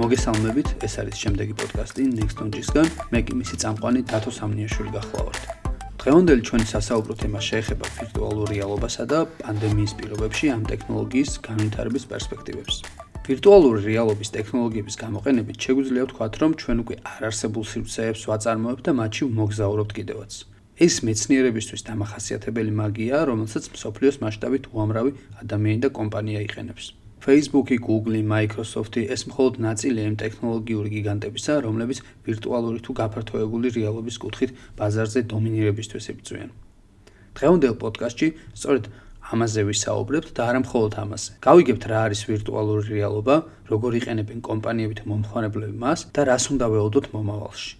მოგესალმებით, ეს არის შემდეგი პოდკასტი Nextonjis-გან. მე კი მისი წამყვანი დათო სამნიაშვილი გახლავართ. დღევანდელი ჩვენი სასაუბრო თემა შეეხება ვირტუალურ რეალობასა და პანდემიის პირობებში ამ ტექნოლოგიის განვითარების პერსპექტივებს. ვირტუალური რეალობის ტექნოლოგიების გამოყენებით შეგვიძლია ვთქვათ, რომ ჩვენ უკვე არარსებულ სივრცეებს ვაწარმოებთ და მათში მოგზაურობთ კიდევაც. ეს მეცნიერებისთვის დამახასიათებელი მაგია, რომელსაც მსოფლიოს მასშტაბით უამრავი ადამიანი და კომპანია იყენებს. Facebook-ი, Google-ი, Microsoft-ი ეს მხოლოდ ნაწილია იმ ტექნოლოგიური გიგანტებისა, რომლებიც ვირტუალური თუ გაფართოებული რეალობის კუთხით ბაზარზე დომინირებისთვის იბრძვიან. დღევანდელ პოდკასტში სწორედ ამაზე ვისაუბრებთ და არა მხოლოდ ამაზე. გავიგებთ რა არის ვირტუალური რეალობა, როგორ იყენებენ კომპანიები და მომხმარებლები მას და რას უნდა ველოდოთ მომავალში.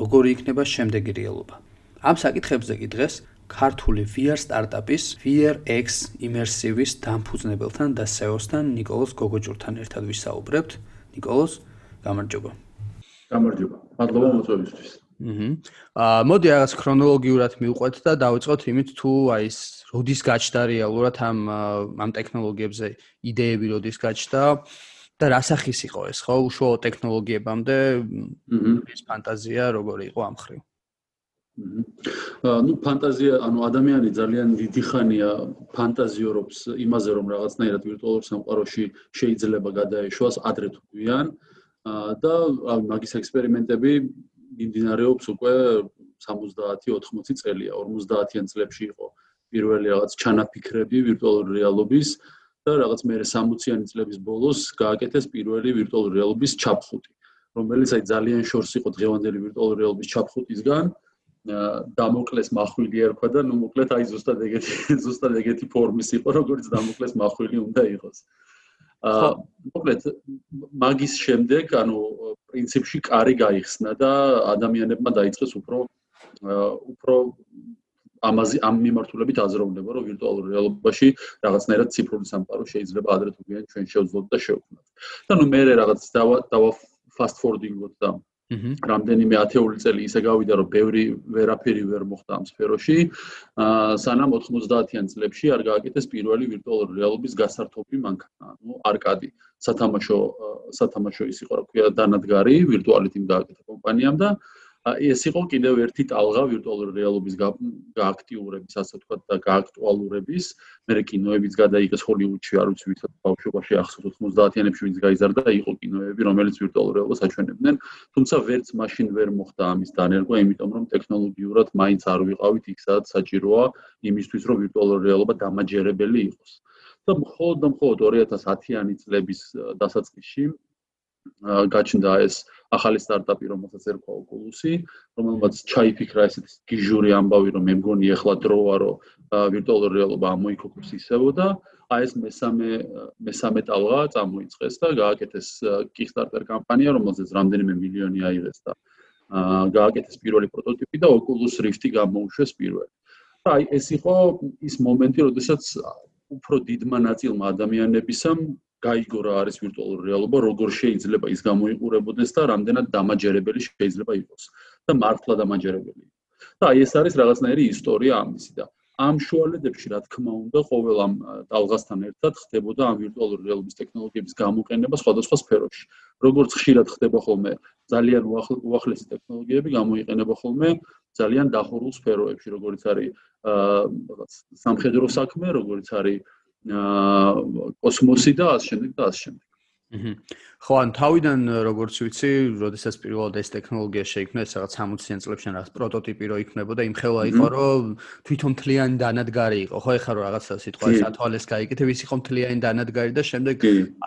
როგორი იქნება შემდეგი რეალობა. ამ საკითხებზე კი დღეს ქართული VR სტარტაპის VRX Immersive-ის დამფუძნებელთან და CEO-სთან نيكოლოზ გოგოჭურთან ერთად ვისაუბრებთ. نيكოლოზ, გამარჯობა. გამარჯობა. მადლობა მოწვევისთვის. აჰა. აა მოდი რაღაც ქრონოლოგიურად მივყვეთ და დავიწყოთ იმით თუ აი ეს როდის გაჩნდა რეალურად ამ ამ ტექნოლოგიებზე იდეები როდის გაჩნდა და რა სახის იყო ეს ხო უშუალო ტექნოლოგიებამდე ის ფანტაზია როგორი იყო ამხრივ აა ნუ ფანტაზია, ანუ ადამიანი ძალიან დიდი ხანია ფანტაზიორობს იმაზე, რომ რაღაცნაირად ვირტუალურ სამყაროში შეიძლება გადაეშვას ადრე თუ გვიან. აა და მაგის ექსპერიმენტები მიმდინარეობს უკვე 70-80 წელია, 50-იან წლებში იყო პირველი რაღაც ჩანაფიქრები ვირტუალური რეალობის და რაღაც მე 60-იანი წლების ბოლოს გააკეთეს პირველი ვირტუალური რეალობის ჩაფხუტი, რომელიც აი ძალიან შორს იყო დღევანდელი ვირტუალური რეალობის ჩაფხუტისგან. დამოკლეს მახვილი ერქვა და ნუ მოკლედ აი ზუსტად ეგეთი ზუსტად ეგეთი ფორმის იყო როგორც დამოკლეს მახვილი უნდა იყოს. აა მოკლედ მაგის შემდეგ ანუ პრინციპში კარი გაიხსნა და ადამიანებმა დაიწყეს უფრო უფრო ამაზე ამ მიმართულებით აზროვნება რომ ვირტუალურ რეალობაში რაღაცნაირად ციფრული სამყარო შეიძლება ადრე თუ გვიან ჩვენ შევძლოთ და შევქმნათ. და ნუ მე რაღაც დავა დავა forwarding-ოთ და აჰა. რამდენიმე ათეული წელი ისე გავიდა, რომ ბევრი ვერაფერი ვერ მოხდა ამ სფეროში. აა სანამ 90-იან წლებში არ გააკეთეს პირველი ვირტუალური რეალობის გასართობი მანქანა, ანუ არკადი. სათამაშო სათამაშო ის იყო, რა ქვია, დანადგარი, ვირტუალით იმ გააკეთა კომპანიამ და აა ეს იყო კიდევ ერთი ტალღა ვირტუალური რეალობის გააქტიურების, ასე ვთქვათ, და გააქტუალურების. მე კინოებიც გადაიღეს ჰოლივუდში, არ ვიცი ვისაც ბავშვობაში ახსოვს 90-იანებში ვინც გაიზარდა, იყო კინოები, რომელიც ვირტუალურ რეალობას აჩვენებდნენ, თუმცა ვერც მაშინ ვერ მოხდა ამის დანერგვა, იმიტომ რომ ტექნოლოგიურად მაინც არ ვიყავით იქ, სადაც საჭიროა იმისთვის, რომ ვირტუალური რეალობა დამაჯერებელი იყოს. და მხოლოდ და მხოლოდ 2010-იანი წლების დასაწყისში გაჩნდა ეს ახალი სტარტაპი, რომელსაც ერქვა Oculus-ი, რომელმაც ჩაიფიქრა ესეთი გიჟური ამბავი, რომ მე მგონი ეხლა დროა, რომ ვირტუალური რეალობა ამოიქოქოს ისევ და აი ეს მესამე მესამე ტალღა წამოიწყეს და გააკეთეს Kickstarter კამპანია, რომელზეც რამდენიმე მილიონი აიღეს და გააკეთეს პირველი პროტოტიპი და Oculus Rift-ი გამოუშვეს პირველი. და აი ეს იყო ის მომენტი, როდესაც უფრო დიდმა ნაწილმა ადამიანებისამ გაიგო რა არის ვირტუალური რეალობა, როგორ შეიძლება ის გამოიყურებოდეს და რამდენად დამაჯერებელი შეიძლება იყოს და მართლა დამაჯერებელი. და აი ეს არის რაღაცნაირი ისტორია ამისი და ამ შუალედებში რა თქმა უნდა ყოველ ამ დალღასთან ერთად ხდებოდა ამ ვირტუალური რეალობის ტექნოლოგიების გამოყენება სხვადასხვა სფეროში. როგორც ხშირად ხდება ხოლმე ძალიან უახლესი ტექნოლოგიები გამოიყენება ხოლმე ძალიან დახურულ სფეროებში, როგორც არის აა რაღაც სამხედრო საქმე, როგორც არის კოსმოსი და ამ შემდეგ და ამ შემდეგ. ხო, ან თავიდან როგორც ვიცი, როდესაც პირველად ეს ტექნოლოგია შეიქმნა, ეს რაღაც 60-იან წლებში რაღაც პროტოტიპი რო იქნებოდა, იმ ხელა იყო, რომ თვითონ მთლიანი დანადგარი იყო. ხო, ეხლა რო რაღაცა სიტყვა სათვალეს გაიგეთებ, ის იყო მთლიანი დანადგარი და შემდეგ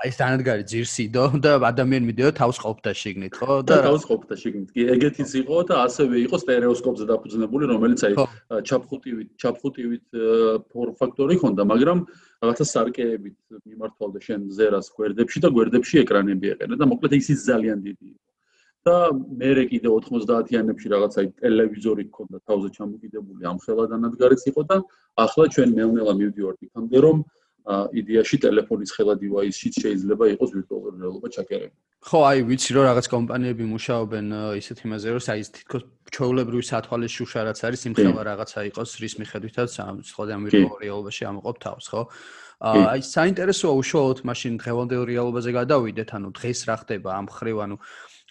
ეს დანადგარი ძირსიდო და ადამიანი მიდიოდა თავს ყოფდა შიგნით, ხო? და თავს ყოფდა შიგნით. კი, ეგეთიც იყო და ასევე იყო სტერეოსკოპზე დაფუძნებული, რომელიც აი ჩაფხუტივით, ჩაფხუტივით ფორ ფაქტორი ჰქონდა, მაგრამ რაღაცა სარკეებით მიმართვალდა შენ ზერას გვერდებში და გვერდებში ეკრანები ეყერა და მოკლედ ისიც ძალიან დიდი იყო. და მე კიდე 90-იანებში რაღაცა ტელევიზორი გქონდა თავზე ჩამოკიდებული ამ ხელადანადგარიც იყო და ახლა ჩვენ ნელ-ნელა მივდივართ იქამდე რომ იდეაში ტელეფონის ხელა დივაისშიც შეიძლება იყოს ვირტუალური რეალობა ჩაკერებული. ხო, აი ვიცი რომ რაღაც კომპანიები მუშაობენ ისეთ იმაზე რომ აი თითქოს ჩაოლებრივი სათვალის შუშა რაც არის იმ ხელა რაღაცა იყოს რის მიხედვითაც ამ სხვა ამ ვირტუალურ რეალობაში ამოყოფ თავს, ხო? აი საინტერესოა უშუალოდ მაშინ დღევანდელ რეალობაზე გადავიდეთ, ანუ დღეს რა ხდება ამ ხრივ, ანუ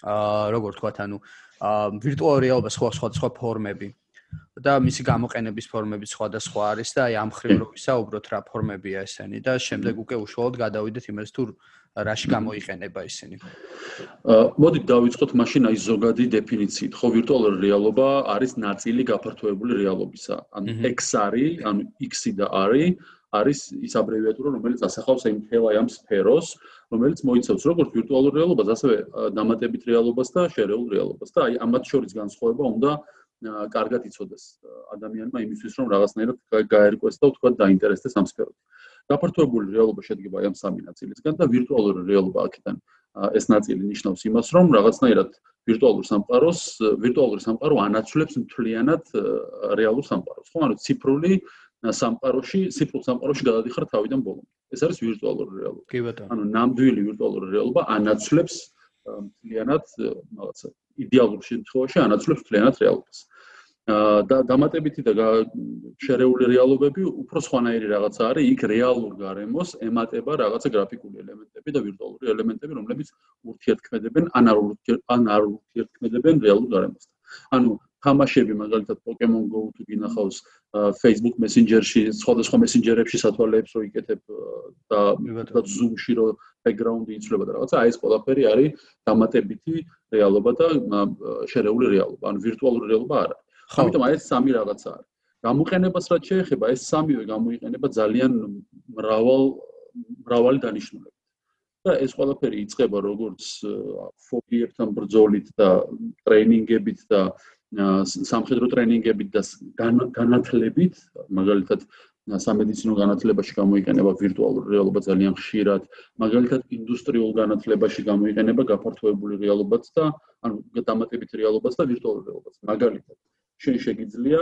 აა როგორ თქვათ, ანუ აა ვირტუალურ რეალობას სხვა სხვა სხვა ფორმები და მისი გამოყენების ფორმები სხვადასხვა არის და აი ამ ხრივ რო ვისაუბროთ რა ფორმებია ესენი და შემდეგ უკვე უშუალოდ გადავიდეთ იმას თუ რაში გამოიყენება ისინი. აა მოდით დავიწყოთ მაშინ აი ზოგადი დეფინიციით. ხო ვირტუალური რეალობა არის ნაწილი გაფართოებული რეალობისა. ანუ XR-ი, ანუ X-ი და R-ი არის ის აბრევიატურა, რომელიც ასახავს იმ ხელა ამ სფეროს, რომელიც მოიცავს როგორც ვირტუალურ რეალობას, ასევე დამატებით რეალობას და შერეულ რეალობას. და აი ამათ შორის განსხვავება უნდა კარგად იცოდეს ადამიანმა იმისთვის, რომ რაღაცნაირად გაერკვეს და თქვა დაინტერესდეს ამ სფეროთი. გაფართოებული რეალობა შედგება ამ სამი ნაწილისგან და ვირტუალური რეალობა აქედან ეს ნაწილი ნიშნავს იმას, რომ რაღაცნაირად ვირტუალურ სამყაროს, ვირტუალური სამყარო ანაცვლებს მთლიანად რეალურ სამყაროს. ხო, ანუ ციფრული სამყაროში, ციფრულ სამყაროში გადადიხარ თავიდან ბოლომდე. ეს არის ვირტუალური რეალობა. კი ბატონო. ანუ ნამდვილი ვირტუალური რეალობა ანაცვლებს მთლიანად რაღაცა იდეალურ შემთხვევაში ანაცვლებს მთლიანად რეალობას. და დამატებითი და შერეული რეალობები უფრო სხვანაირი რაღაცა არის, იქ რეალურ გარემოს ემატება რაღაცა გრაფიკული ელემენტები და ვირტუალური ელემენტები, რომლებიც ურთიერთქმედებენ ან არ ურთიერთქმედებენ რეალურ გარემოსთან. ანუ თამაშები მაგალითად Pokemon Go თუ გინახავს Facebook Messenger-ში, სხვადასხვა Messenger-ებში სათვალეებს რო იკეთებ და და Zoom-ში რო background-ი იცვლება და რაღაცა, აი ეს ყველაფერი არის დამატებითი რეალობა და შერეული რეალობა, ანუ ვირტუალური რეალობა არა. ამიტომ აი ეს სამი რაღაცა არის. გამოყენებას რაც შეეხება, ეს სამივე გამოიყენება ძალიან მრავალ მრავალი დანიშნულებით. და ეს ყველაფერი იწება როგორც ფობიებთან ბრძოლით და ტრეინინგებით და სამხედრო ტრეინინგებით და განათლებით, მაგალითად სამედიცინო განათლებაში გამოიყენება ვირტუალური რეალობა ძალიან ხშირად, მაგალითად ინდუსტრიულ განათლებაში გამოიყენება გაფართოებული რეალობაც და ანუ დამატებით რეალობაც და ვირტუალური რეალობაც. მაგალითად, შენ შეგიძლია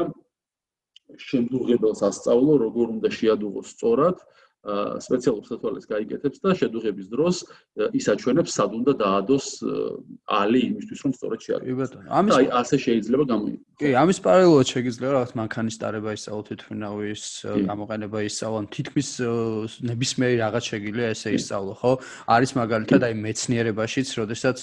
შემდგებელს ასწავლო, როგორ უნდა შეადუღოს სწორად სპეციალურ სათვალეს გაიგეთებს და შედუღების დროს ის აჩვენებს სად უნდა დაადოს ალი იმისთვის რომ სწორად შეადგინოს. კი ბატონო. ამის აი ასე შეიძლება გამოიყენოს. კი, ამის პარალელურად შეგიძლია რაღაც მანქანის დარება ისწავლო თვითმფრინავის გამოყენება ისწავლო, თითქმის ნებისმიერი რაღაც შეგიძლია ესე ისწავლო, ხო? არის მაგალითად აი მეცნიერებაშიც, როდესაც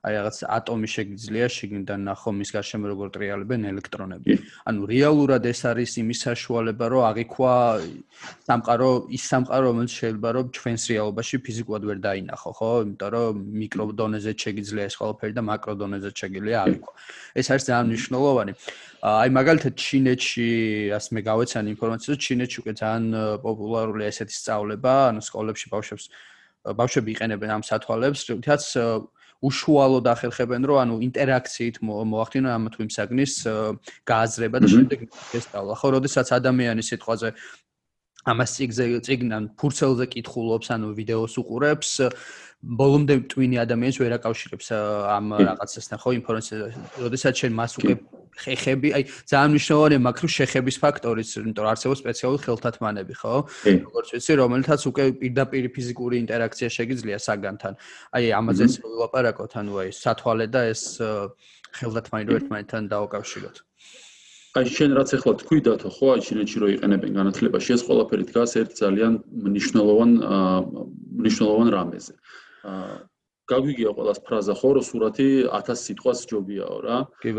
აი რაღაც ატომი შეგიძლია შიგნიდან ნახო მის გარშემო როგორ ტრიალებენ ელექტრონები. ანუ რეალურად ეს არის იმის საშუალება, რომ აღიქვა სამყარო, ის სამყარო, რომელიც შეიძლება რომ ჩვენს რეალობაში ფიზიკურად ვერ დაინახო, ხო? იმიტომ რომ მიკროდონეზე შეგიძლია ეს ყველაფერი და მაკროდონეზე შეგიძლია აღიქვა. ეს არის ძალიან მნიშვნელოვანი. აი მაგალითად ჩინეთში, ასე მე გავეცანი ინფორმაციას, ჩინეთში უკვე ძალიან პოპულარულია ესეთი სწავლება, ანუ სკოლებში ბავშვებს ბავშვები იყენებენ ამ სათვალებს, რითაც უშუალოდ ახერხებენ რომ ანუ ინტერაქციით მოახდინონ ამ თუ იმ საგნის გააზრება და შემდეგ ესწავლა. ხო, როდესაც ადამიანი სიტყვაზე ამას ციგზე ციგნან ფურცელზე კითხულობს, ანუ ვიდეოს უყურებს, ბოლომდე ტვინი ადამიანს ვერ აკავშირებს ამ რაღაცასთან, ხო, ინფორმაციას. როდესაც შენ მას უკვე ხეხები, აი ძალიან მნიშვნელოვანია მაქრო შეხების ფაქტორიც, იმიტომ რომ არსებობს სპეციალური ხელთათმანები, ხო? როგორც ვიცი, რომელთაც უკვე პირდაპირ ფიზიკური ინტერაქცია შეგიძლია საგანთან. აი ამაზეც ვილაპარაკოთ, ანუ აი სათვალე და ეს ხელთათმანი რო ერთმანეთთან დაუკავშიროთ. აი შენ რაც ახლა თქვი დათო, ხო, აი ჩინეთში რო იყენებენ განათლებაში, ეს ყველაფერი დგას ერთ ძალიან მნიშვნელოვან მნიშვნელოვან რამეზე. აა გაგვიგია ყოველას ფრაზა ხო რომ სურათი 1000 სიტყვას ჯობიაო რა.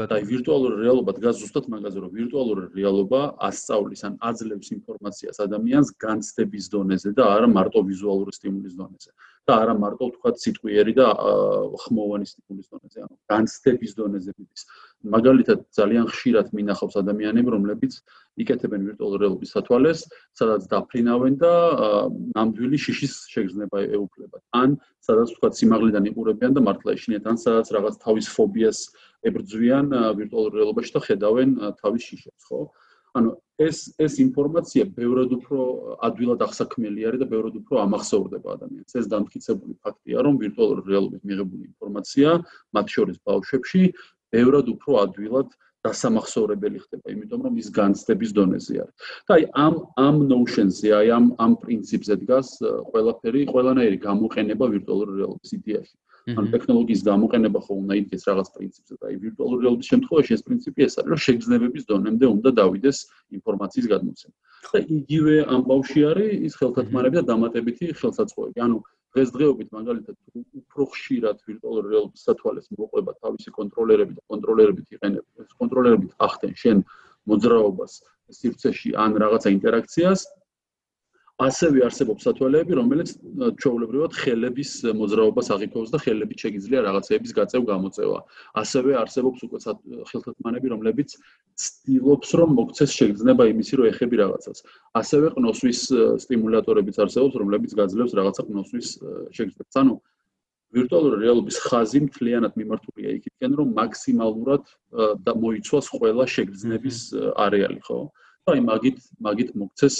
და აი ვირტუალური რეალობა დგას ზუსტად მაგაზე რომ ვირტუალური რეალობა ასწავლის ან აძლევს ინფორმაციას ადამიანს განცდების დონეზე და არა მარტო ვიზუალური სტიმულის დონეზე და არა მარტო თქვა სიტყვიერი და ხმოვანი სტიმულის დონეზე ანუ განცდების დონეზე მიდის. მაგალითად ძალიან ხშირად მინახავს ადამიანები რომლებიც იკეთებენ ვირტუალურ რეალობის სათვალეს სადაც დაფრინავენ და ნამდვილი შიშის შეგრძნება ეუფლებათ. ან სადაც თქვა სიმაღლიდან იყურებიან და მართლა ეშინიათ ან სადაც რაღაც თავის ფობიას ებრძვიან ვირტუალურ რეალობაში და ხედავენ თავის შიშებს ხო ანუ ეს ეს ინფორმაცია ბევრად უფრო ადვილად აღსაქმელი არის და ბევრად უფრო ამახსოვრდება ადამიანს. ეს დამტკიცებული ფაქტია, რომ ვირტუალური რეალობით მიღებული ინფორმაცია მათ შორის ბავშვებში ბევრად უფრო ადვილად დასამახსოვრებელი ხდება, იმიტომ რომ ის განცდების დონეზე არის. და აი ამ ამ notions-ზე, აი ამ ამ პრინციპზე დგას ყველაფერი, ყველანაირი გამოყენება ვირტუალური რეალობის იდეაში. ან ტექნოლოგიის გამოყენება ხო უნდა იდგეს რაღაც პრინციპზე და აი ვირტუალური რეალობის შემთხვევაში ეს პრინციპი ეს არის, რომ შეგრძნებების დონემდე უნდა დავიდეს ინფორმაციის გადმოცემა. და იგივე ამბავში არის ის ხელთათმარები და დამატებითი ხელსაწყოები. ანუ დღესდღეობით მაგალითად უფრო ხშირად ვირტუალური რეალობის სათვალეს მოყვება თავისი კონტროლერები და კონტროლერებით იყენებს ეს კონტროლერებით ახდენ შენ მოძრაობას სივრცეში ან რაღაცა ინტერაქციას ასევე არსებობს სათვალეები რომელიც ჩვეულებრივად ხელების მოძრაობას აღიქვევს და ხელებით შეგიძლია რაღაცეების გაწევ გამოწევა. ასევე არსებობს უკვე ხელთათმანები რომლებიც ცდილობს რომ მოგცეს შეგრძნება იმისი რომ ეხები რაღაცას. ასევე ყნოსვის სტიმულატორებიც არსებობს რომლებიც გაძლევს რაღაცა ყნოსვის შეგრძნებას. ანუ ვირტუალური რეალობის ხაზი მთლიანად მიმართულია იქითკენ რომ მაქსიმალურად და მოიცვას ყველა შეგრძნების არეალი ხო? აი მაგით მაგით მოგცეს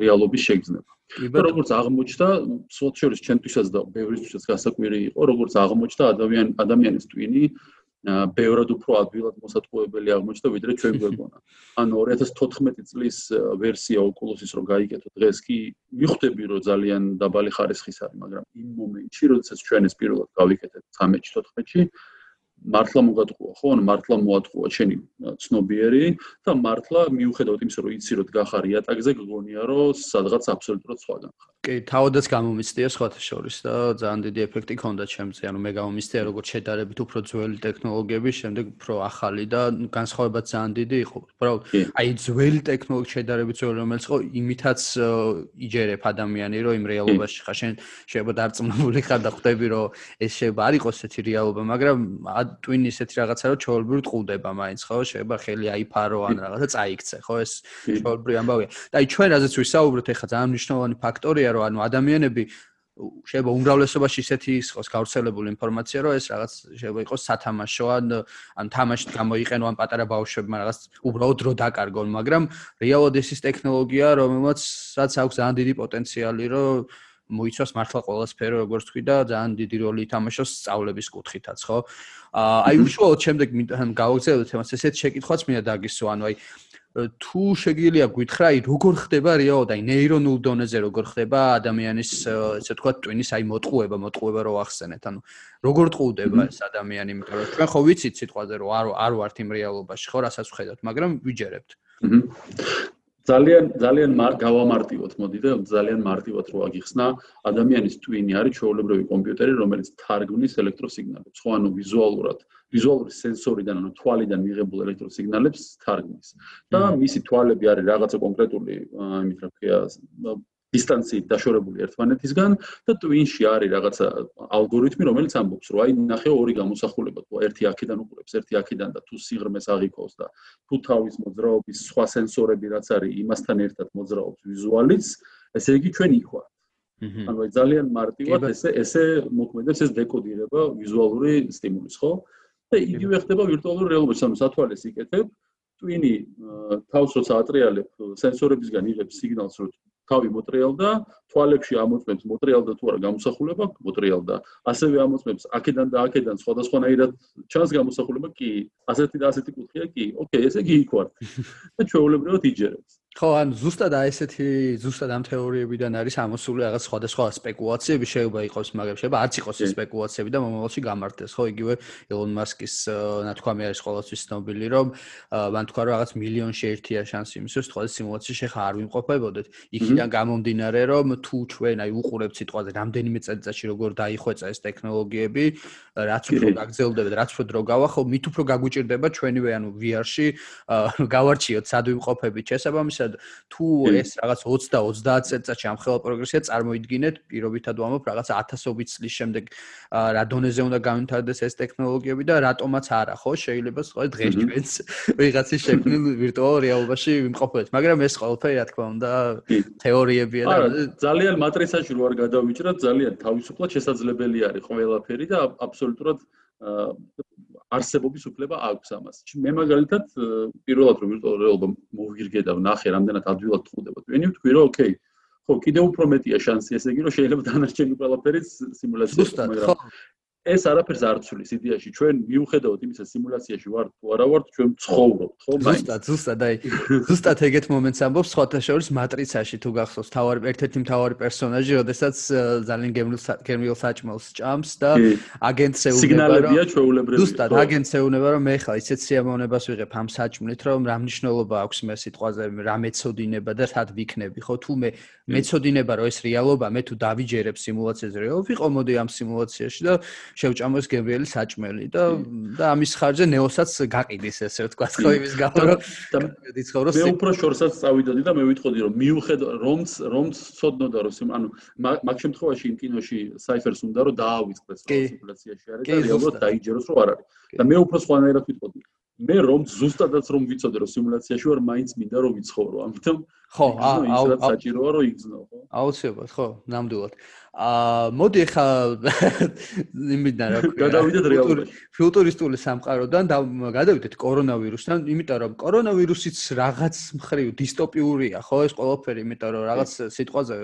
რეალობის შეგრძნება. და როგორც აღმოჩნდა, სულ შორის ჩემთვისაც და ბევრისთვისაც გასაკვირი იყო, როგორც აღმოჩნდა ადამიან ადამიანის ტვინი ბევრად უფრო ადვილად მოსატყუებელი აღმოჩნდა ვიდრე ჩვენ გვეგონა. ანუ 2014 წლის ვერსია Oculus-ის რო გაიგეთო დღეს კი მიხვდები რომ ძალიან დაბალი ხარისხის არის, მაგრამ იმ მომენტში, როდესაც ჩვენ ეს პირველად გავიკეთეთ 13-14-ში, მართლა მოგატყუა, ხო? ანუ მართლა მოატყუა შენი ცნობიერი და მართლა მიუხედავად იმისა, რომ იცი რომ დგახარ იატაკზე, გგონია რომ სადღაც აბსოლუტურად სხვაგან ხარ. კი, თავადაც გამომიცდია სხვათა შორის და ძალიან დიდი ეფექტი ჰქონდა ჩემზე. ანუ მე გამომიცდია როგორც შედარებით უფრო ძველი ტექნოლოგიები, შემდეგ უფრო ახალი და განსხვავება ძალიან დიდი იყო. უბრალოდ აი ძველი ტექნოლოგია შედარებით ძველი რომელიც ხო იმითაც იჯერებ ადამიანი, რომ იმ რეალობაში ხარ. შენ შეიძლება დარწმუნებული ხარ და ხვდები რომ ეს შეიძლება არ იყოს ესეთი რეალობა, მაგრამ ტვინი ისეთი რაღაცა რომ ჩაოლბრივ ტყუდება მაინც ხო? შეიძლება ხელი აიფარო ან რაღაცა წაიქცე, ხო? ეს ჩაოლბრივ ამბავია. და აი ჩვენ რაზეც ვისაუბროთ ახლა ძალიან მნიშვნელოვანი ფაქტორია რომ ანუ ადამიანები შეიძლება უმრავლესობაში ისეთი იყოს გავრცელებული ინფორმაცია, რომ ეს რაღაც შეიძლება იყოს სათამაშო ან ან თამაშით გამოიყენო ან პატარა ბავშვებმა რაღაც უბრალოდ დრო დაკარგონ, მაგრამ რეალოდ ეს ის ტექნოლოგია, რომელმაც რაც აქვს ძალიან დიდი პოტენციალი, რომ მოიცავს მართლა ყველა სფერო, როგორც თქვი და ძალიან დიდი როლი ითამაშოს სწავლების კუთხითაც, ხო? აი უშუალოდ შემდეგ გავაგზავნოთ თემას, ესეთ შეკითხვაც მინდა დაგისვა, ანუ აი თუ შეგიძლია გითხრა, აი როგორ ხდება რეალოდ აი ნეირონულ დონეზე როგორ ხდება ადამიანის ესე თქვა ტვინის აი მოტყუება, მოტყუება რო ახსენეთ, ანუ როგორ ტყუდება ეს ადამიანი, იმიტომ რომ ჩვენ ხო ვიცით სიტყვაზე რომ არ არ ვართ იმ რეალობაში, ხო, რასაც ვხედავთ, მაგრამ ვიჯერებთ. ძალიან ძალიან გავამარტივოთ, მოდი და ძალიან მარტივად რო აგიხსნა, ადამიანის ტვინი არის ჩვეულებრივი კომპიუტერი, რომელიც თარგმნის ელექტროსიგნალებს, ხო, ანუ ვიზუალურად, ვიზუალური სენსორიდან, ანუ თვალიდან მიღებულ ელექტროსიგნალებს თარგმნის. და მისი თვალები არის რაღაცა კონკრეტული, იმით რა ქვია, დისტანციით დაშორებული ერთმანეთისგან და ტვინში არის რაღაცა ალგორითმი, რომელიც ამბობს, რომ აი ნახე ორი გამოსახულება, თუ ერთი აქედან უყურებს, ერთი აქედან და თუ სიღრმეს აღიქოს და თუ თავის მოძრაობის სხვა სენსორები რაც არის, იმასთან ერთად მოძრაობს ვიზუალიც, ესე იგი ჩვენ იქ ვართ. ანუ ძალიან მარტივად ესე ესე მოქმედებს ეს დეკოდირება ვიზუალური სტიმულის, ხო? და იგივე ხდება ვირტუალურ რეალობაში, ანუ სათვალეს იკეთებ, ტვინი თავს როცა ატრიალებ, სენსორებისგან იღებს სიგნალს, რომ თავი მოტრიალდა, თვალებში ამოწმებს მოტრიალდა თუ არა გამოსახულება, მოტრიალდა. ასევე ამოწმებს აქედან და აქედან სხვადასხვანაირად ჩანს გამოსახულება, კი, ასეთი და ასეთი კუთხეა, კი. ოკეი, ესე იგი იქ ვარ. და ჩვეულებრივად იჯერებს. ხო, ან ზუსტად აი ესეთი ზუსტად ამ თეორიებიდან არის ამოსული რაღაც სხვადასხვა სპეკულაციები, შეიძლება იყოს, მაგრამ შეიძლება არც იყოს ეს სპეკულაციები და მომავალში გამართეს, ხო, იგივე ელონ მასკის ნათქვამი არის ყოველთვის ცნობილი, რომ მან თქვა რომ რაღაც მილიონში ერთია შანსი იმისთვის, რომ სიმულაციაში ხა არ ვიმყოფებოდეთ. იქიდან გამომდინარე, რომ თუ ჩვენ აი უყურებთ სიტყვაზე რამდენიმე წელიწადში როგორ დაიხვეწა ეს ტექნოლოგიები, რაც უფრო გაგზელდებათ, რაც უფრო დრო გავა, ხო, მით უფრო გაგვიჭirdება ჩვენივე ანუ VR-ში გავარჩიოთ სად ვიმყოფებით შესაბამისად ისად თუ ეს რაღაც 20-30 წელიწადში ამ ხელა პროგრესია წარმოიდგინეთ, პირობითად ვამბობ, რაღაც 1000ობით წლის შემდეგ რა დონეზე უნდა განვითარდეს ეს ტექნოლოგიები და რატომაც არა, ხო? შეიძლება სხვა დღეს ჩვენს ვიღაცის შექმნილ ვირტუალურ რეალობაში ვიმყოფოთ, მაგრამ ეს ყველაფერი რა თქმა უნდა თეორიებია და ძალიან მატრიცაში რო არ გადავიჭრათ, ძალიან თავისუფლად შესაძლებელი არის ყველაფერი და აბსოლუტურად არსებობის უფლება აქვს ამას. მე მაგალითად პირველად რომ ვირტუალურ რეალობა მოვიგირგე და ვნახე რამდენად ადვილად თხოვდება. ვენი ვთქვი რომ ოკეი, ხო, კიდევ უფრო მეტია შანსი, ესე იგი რომ შეიძლება დანარჩენი ყველაფერი სიმულაციაში, მაგრამ ეს არაფერს არ ცვლის იდეაში. ჩვენ მიუხედავად იმისა სიმულაციაში ვართ თუ არა ვართ ჩვენ ცხოვრობთ ხო? ზუსტად ზუსტად აი ზუსტად ეგეთ მომენტს ამბობს სხვათა შორის მატრიცაში თუ გახსოვს თავარი ერთ-ერთი მთავარი პერსონაჟი როდესაც ძალიან გემრიელ გემრიელ საჭმელს ჭამს და აგენტს ეუბნება სიგნალებია ჩვეულებრივი ზუსტად აგენტს ეუბნება რომ მე ხა ისეთ სიამოვნებას ვიღებ ამ საჭმლით რომ რა მნიშვნელობა აქვს მე სიტყვაზე რა მეცოდინება და სად ვიქნები ხო? თუ მე მეცოდინება რომ ეს რეალობა მე თუ დავიჯერებ სიმულაციაზე რეალობა ვიყო მოდი ამ სიმულაციაში და შევჭამოს გებრიელი საჭმელი და და ამის ხარჯზე ნეოსაც გაყიდის ესე ვთქვა ხო იმის გამო. რომ დიცხოვრო მე უფრო შორსაც წავიდოდი და მე ვიტყოდი რომ მიუხედავ რომც რომც სოდნოდა რომ ანუ მაგ შემთხვევაში იმ კინოში საიფერს უნდა რომ დაავიწყდეს სიტუაციაში არის და რეალურად დაიჯეროს რომ არ არის. და მე უფრო სხვანაირად ვიტყოდი. მე რომ ზუსტადაც რომ ვიცოდე რომ სიმულაციაში ვარ მაინც მინდა რომ ვიცხოვრო. ამიტომ ხო აუ საჭიროა რომ იგზნო ხო? აუცილებლად ხო ნამდვილად. აა მოდი ხა იმიდან რა ქვია. გადავიდეთ რეალობაში ფუტურისტული სამყაროდან და გადავიდეთ კორონავირუსთან იმიტომ რომ კორონავირუსიც რაღაც მხრივ დისტოპიურია ხო? ეს ყველაფერი იმიტომ რომ რაღაც სიტყვაზე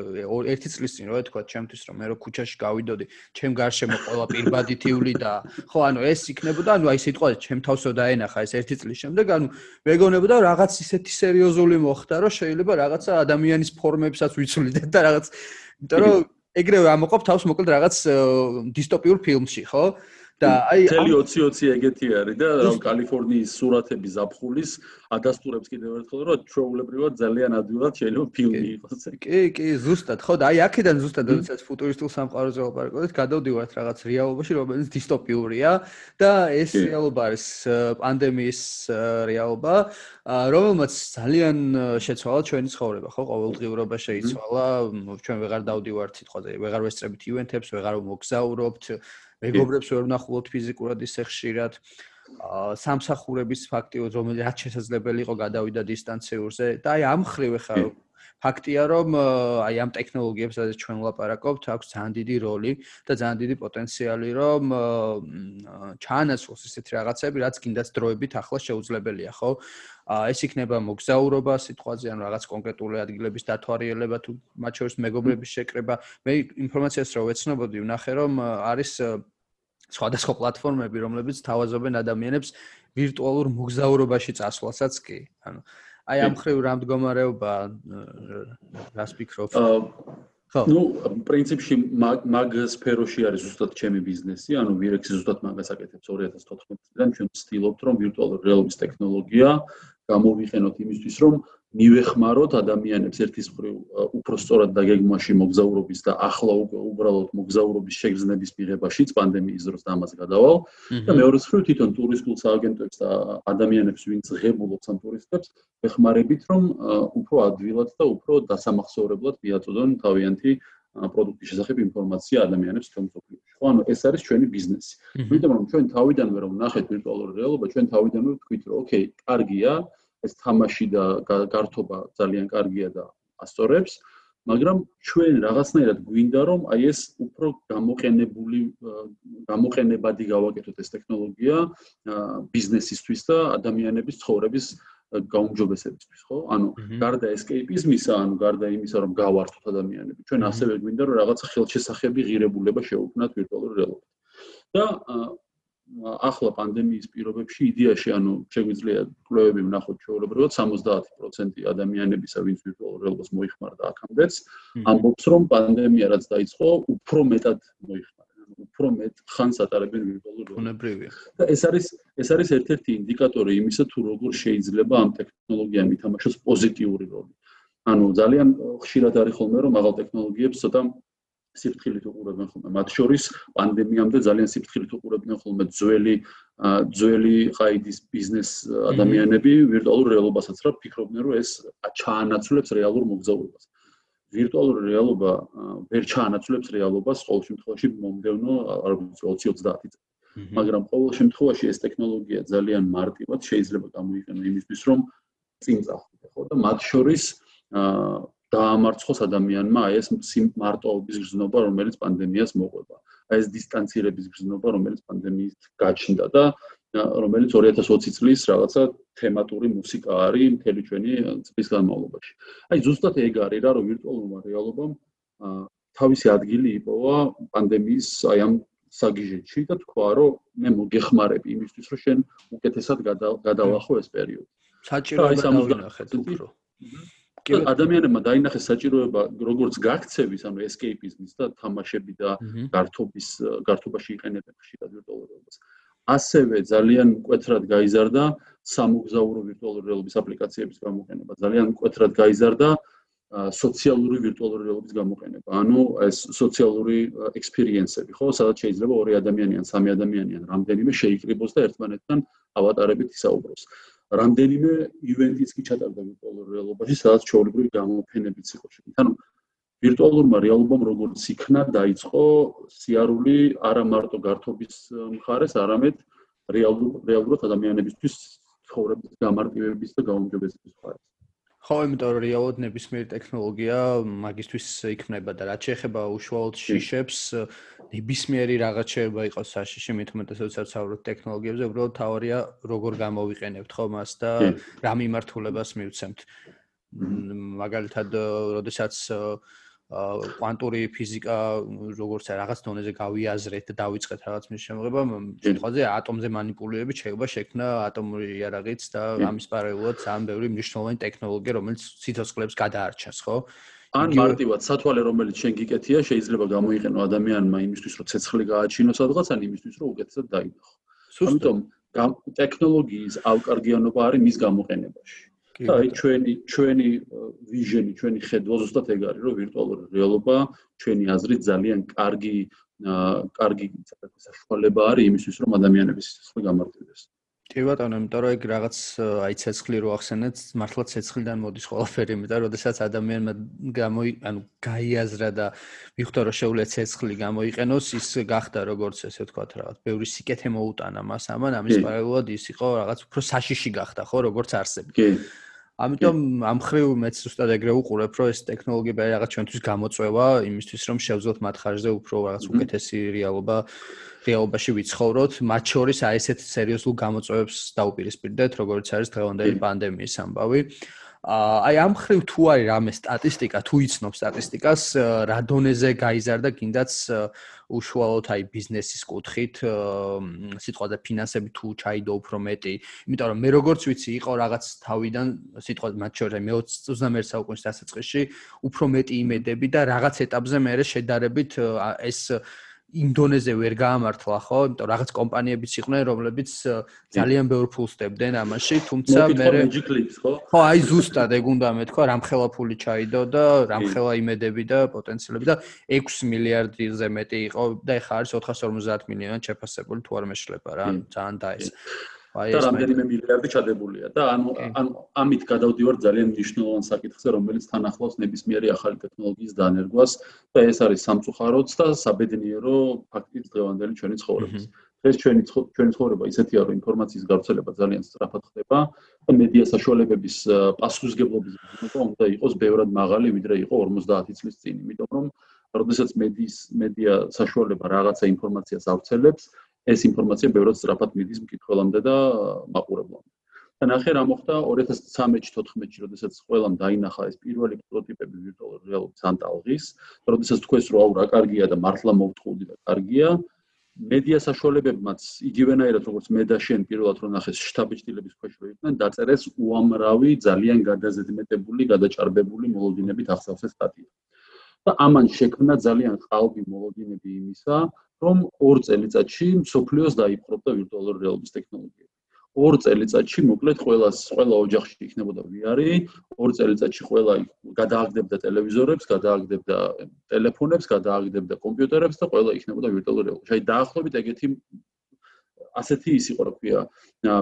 ერთი წლის წინ რა თქვა ჩემთვის რომ მე რო ქუჩაში გავიდოდი ჩემ გარშემო ყველა პირბადითიული და ხო ანუ ეს იქნებოდა ანუ აი სიტყვაზე ჩემ თავსო დაენახა ეს ერთი წლის შემდეგ ანუ მეგონებოდა რაღაც ისეთი სერიოზული მოხდა რომ შეიძლება რაღაცა ადამიანის ფორმებსაც ვიცვლიდეთ და რაღაც იმიტომ რომ ეგრევე ამოყოფ თავს მოკლედ რაღაც დისტოპიურ ფილმში, ხო? და აი 2020 ეგეთი არის და კალიფორნიის სურათები ზაფხულის ადასტურებს კიდევ ერთხელ რომ ჩვეულებრივად ძალიან ადვილად შეიძლება ფილმი იყოს. კი, კი, ზუსტად. ხო, და აი აქედან ზუსტად როდესაც ფუტურისტულ სამყაროზე ვაპარაკობთ, გადავდივართ რაღაც რეალობაში, რომელიც დისტოპიურია. და ეს რეალობა არის პანდემიის რეალობა, რომელმაც ძალიან შეცვალა ჩვენი ცხოვრება, ხო, ყოველდღიურობა შეიცვალა, ჩვენ ვეღარ დავდივართ სიტყვაზე, ვეღარ ვესწრებით ივენთებს, ვეღარ მოგზაურობთ, მეგობრებს ვერ ვნახულობთ ფიზიკურად ისე ხშირად. სამსახურების ფაქტი რომელიც შესაძლებელი იყო გადავიდა დისტანციურზე და აი ამ ხრივ ხა ფაქტია რომ აი ამ ტექნოლოგიებს სადაც ჩვენ ვლაპარაკობთ აქვს ძალიან დიდი როლი და ძალიან დიდი პოტენციალი რომ ჩაანაცვლოს ესეთი რაღაცები რაც კიდაც დროებით ახლა შეუძლებელია ხო? ა ეს იქნება მოგზაურობა სიტყვაზე ან რაღაც კონკრეტული ადგილების დათვალიერება თუ მათ შორის მეგობრების შეკრება. მე ინფორმაციას რო ვეცნობოდი ვნახე რომ არის სხვადასხვა პლატფორმები რომლებიც თავაზობენ ადამიანებს ვირტუალურ მოგზაურობაში წასვლასაც კი ანუ აი ამ ხრივ რა მდგომარეობა რას ფიქრობ ხო. ну პრინციპში მაგ სფეროში არის ზუსტად ჩემი ბიზნესი ანუ ვირექსი ზუსტად მაგას აკეთებს 2014 წლიდან ჩვენ ვცდილობთ რომ ვირტუალური რეალობის ტექნოლოგია გამოვიყენოთ იმისთვის, რომ მივეხმაროთ ადამიანებს ერთის მხრივ უფრო სწორად დაგეგმვაში მოგზაურობის და ახლა უკვე უბრალოდ მოგზაურობის შეგრძნების მიღებაშიც პანდემიის დროს და ამას გადავალ და მეორე მხრივ თვითონ ტურისტულ სააგენტოებს და ადამიანებს ვინც ღებულობს ამ ტურისტებს ვეხმარებით რომ უფრო ადვილად და უფრო დასამახსოვრებლად მიაწოდონ თავიანთი პროდუქტის შესახებ ინფორმაცია ადამიანებს თქვენ მსოფლიოში. ხო, ანუ ეს არის ჩვენი ბიზნესი. ვიდრე რომ ჩვენ თავიდანვე რომ ნახეთ ვირტუალური რეალობა, ჩვენ თავიდანვე ვთქვით, რომ ოკეი, კარგია, ეს თამაში და გართობა ძალიან კარგია და ასწორებს, მაგრამ ჩვენ რაღაცნაირად გვინდა რომ აი ეს უფრო გამოყენებული გამოყენებადი გავაკეთოთ ეს ტექნოლოგია ბიზნესისთვის და ადამიანების ცხოვრების გაუმჯობესებისთვის, ხო? ანუ გარდა ესკეიპიზმისა, ანუ გარდა იმისა, რომ გავართოთ ადამიანები, ჩვენ ასევე გვინდა რომ რაღაც ხელშესახები ღირებულება შევქმნათ ვირტუალურ რეალობად. და ახლა პანდემიის პირობებში იდეაში, ანუ შეგვიძლია კვლევები ვნახოთ ჩვეულებრივად 70% ადამიანებისა, ვინც ვირტუალურ რეალობას მოიხმარდა აქამდეც, ამბობს, რომ პანდემია რაც დაიწყო, უფრო მეტად მოიხმარდა. უფრო მეტ ხანს ატარებენ ვირტუალურ რეალობას. უნებრივია. და ეს არის ეს არის ერთ-ერთი ინდიკატორი იმისა, თუ როგორ შეიძლება ამ ტექნოლოგიამ ითამაშოს პოზიტიური როლი. ანუ ძალიან ხშირად არის ხოლმე რომ აღარ ტექნოლოგიებს ცოტა სიფრთხილით უყურებენ ხოლმე. მათ შორის პანდემიამდე ძალიან სიფრთხილით უყურებდნენ ხოლმე ძველი ძველი ყაიდის ბიზნეს ადამიანები ვირტუალურ რეალობასაც რა ფიქრობდნენ რომ ეს ჩაანაცვლებს რეალურ მოგზაურობას. ვირტუალური რეალობა ვერ ჩაანაცვლებს რეალობას ყოველ შემთხვევაში მომდევნო არ ვიცი 20-30 წელი. მაგრამ ყოველ შემთხვევაში ეს ტექნოლოგია ძალიან მარტივად შეიძლება გამოიყენო იმისთვის რომ წინ წახვიდე ხო და მათ შორის აა დაამარცხოს ადამიანმა აი ეს მარტოობის გზნობა რომელიც პანდემიას მოყვება. აი ეს დისტანცირების გზნობა რომელიც პანდემიით გაჩნდა და რომელიც 2020 წლის რაღაცა თემატური მუსიკა არის მთელი ჩვენი წლის განმავლობაში. აი ზუსტად ეგ არის რა რომ ვირტუალურმა რეალობამ თავისი ადგილი იპოვა პანდემიის აი ამ საგიჟეთში და თქვა რომ მე მოგეხმარები იმისთვის რომ შენ უკეთესად გადავახო ეს პერიოდი. საჭიროება დავინახეთ უფრო. კი ადამიანებმა დაინახეს საჭიროება როგორც გაქცევის, ანუ escape-ის და თამაშები და გართობის გართობაში იყენებენ ხშირად ვირტუალურობას. ასევე ძალიან მკვეთრად გაიზარდა სამოგზაურო ვირტუალური რეალობის აპლიკაციების გამოყენება. ძალიან მკვეთრად გაიზარდა სოციალური ვირტუალური რეალობის გამოყენება. ანუ ეს სოციალური ექსპერიენსები, ხო, სადაც შეიძლება ორი ადამიანი ან სამი ადამიანი ან რამდენიმე შეიკრიბოს და ერთმანეთთან ავატარებით ისაუბროს. რამდენიმე ივენტიც კი ჩატარდა ვირტუალურ რეალობაში, სადაც ჩაოლებრივი გამოფენებიც იყო შეიძლება. ანუ ვირტუალურმა რეალობამ როგორც იქნა, დაიწყო სიარული არა მარტო გართობის მხარეს, არამედ რეალურად ადამიანებისთვის ცხოვრების გამარტივების და გაუმჯობესების მხარეს. ხო, იმიტომ რომ რეალოდ ნებისმიერი ტექნოლოგია მაგისთვის იქმნება და რაც შეეხება უშუალოდ შიშებს, ნებისმიერი რაღაც შეიძლება იყოს საშიში, მით უმეტესად საუბრობთ ტექნოლოგიებზე, უბრალოდ თავარია როგორ გამოვიყენებთ ხო მას და რა მიმართულებას მივცემთ. მაგალითად, როდესაც კვანტური ფიზიკა როგორც რაღაც დონეზე გავიაზრეთ და დავიწყეთ რაღაც მის შემოღება შემთხვევაზე ატომზე манипуლირები შეიძლება შექმნა ატომური იარაღიც და ამის პარალელურად ძალიან ბევრი მნიშვნელოვანი ტექნოლოგია რომელიც სიცოცხლებს გადაარჩენს ხო ან მარტივად სათვალე რომელიც შენ გიკეთია შეიძლება გამოიყენო ადამიანმა იმისთვის რომ ცეცხლი გააჩინოს სადღაც ან იმისთვის რომ უკეთესად დაიდახო. ამიტომ ტექნოლოგიის ავკარგიანობა არის მის გამოყენებაში. და აი ჩვენი ჩვენი ვიჟენი, ჩვენი ხედვა ზუსტად ეგ არის, რომ ვირტუალური რეალობა ჩვენი აზრით ძალიან კარგი კარგი საშუალება არის იმისთვის, რომ ადამიანების სიცოცხლე გამარტივდეს. კი ბატონო, იმიტომ რომ ეგ რაღაც აი ცეცხლი რო ახსენეთ, მართლა ცეცხლიდან მოდის ყველაფერი, იმიტომ რომ შესაძ ადამიანმა გამოი, ანუ გაიაზრა და მიხვდა რომ შეუძლია ცეცხლი გამოიყენოს, ის გახდა როგორც ესე ვთქვათ რაღაც, ბევრი სიკეთე მოუტანა მას ამან, ამის პარალელურად ის იყო რაღაც უფრო საშიში გახდა, ხო, როგორც არსები. კი. ამიტომ ამ ხრივ მეც ზუსტად ეგრე უყურებ, რომ ეს ტექნოლოგიები არის რაღაც ჩვენთვის გამოწვევა იმისთვის, რომ შევძლოთ მათ ხარჯზე უფრო რაღაც უკეთესი რეალობა რეალობაში ვიცხოვროთ, მათ შორის აი ესეთ სერიოზულ გამოწვევებს დაუპირისპირდეთ, როგორც არის დღევანდელი პანდემიის ამბავი. აი ამ ხრივ თუ არის რამე სტატისტიკა, თუ იცნობ სტატისტიკას, რა დონეზე გაიზარდა კიდაც უშუალოდ აი ბიზნესის კუთხით, სიტყვა და ფინანსები თუ ჩაიდო უფრო მეტი, იმიტომ რომ მე როგორც ვიცი, იყო რაღაც თავიდან სიტყვა მათ შორის მე 21 საუკუნის დასაწყისში უფრო მეტი იმედები და რაღაც ეტაპზე მე შედარებით ეს ინდონეზე ვერ გაამართლა ხო? იმიტომ რაღაც კომპანიებიც იყვნენ, რომლებიც ძალიან ბევრ ფულს დებდნენ ამაში, თუმცა მე ხო? ხო, აი ზუსტად ეგ უნდა მეთქვა, რამხელა ფული ჩაიდო და რამხელა იმედები და პოტენციალები და 6 მილიარდზე მეტი იყო და ეხა არის 450 მილიონი შეფასებული თუ არ მეშლება რა, ძალიან დაეს. აი ეს რამდენიმე მილიარდი ჩადებულია და ანუ ანუ ამით გადავდივარ ძალიან მნიშვნელოვან საკითხზე რომელიც თან ახლავს ნებისმიერი ახალი ტექნოლოგიის დანერგვას და ეს არის სამწუხაროც და საბედნიერო ფაქტიც დღევანდელი ჩვენი ცხოვრების ეს ჩვენი ჩვენი ცხოვრება ისეთია რომ ინფორმაციის გავრცელება ძალიან სწრაფად ხდება და მედია საშუალებების პასუხისგებლობის დონე უნდა იყოს ბევრად მაღალი ვიდრე იყო 50 წლის წინ. იმიტომ რომ როდესაც მედიის მედია საშუალება რაღაცა ინფორმაციას ავრცელებს ეს ინფორმაცია ბევრად სწრაფად მიდის მკითხველამდე და მაყურებლამდე. და ნახე რა მოხდა 2013-14-ში, როდესაც ყველამ დაინახა ეს პირველი პროტოტიპები ვირტუალურ რეალობის ანტალღის, როდესაც თქვენს რო აუ რა კარგია და მართლა მოვთხოვდი და კარგია, მედია საშუალებებმაც იგივენაირად როგორც მე და შენ პირველად რო ნახეს შტაბიჭდილების ქვეშ რო იყვნენ, დაწერეს უამრავი ძალიან გადაზედმეტებული, გადაჭარბებული მოლოდინებით აღსავსე სტატია. და ამან შექმნა ძალიან ყალბი მოლოდინები იმისა, რომ ორ წელიწადში სოფლიოს დაიპყრობდა ვირტუალური რეალობის ტექნოლოგიები. ორ წელიწადში მოკლედ ყოველას ყველა ოჯახში იქნებოდა VR, ორ წელიწადში ყველა გადააგდებდა ტელევიზორებს, გადააგდებდა ტელეფონებს, გადააგდებდა კომპიუტერებს და ყველა იქნებოდა ვირტუალური რეალობა. აი დაახლოებით ეგეთი ასეთი ის იყო, რა ქვია,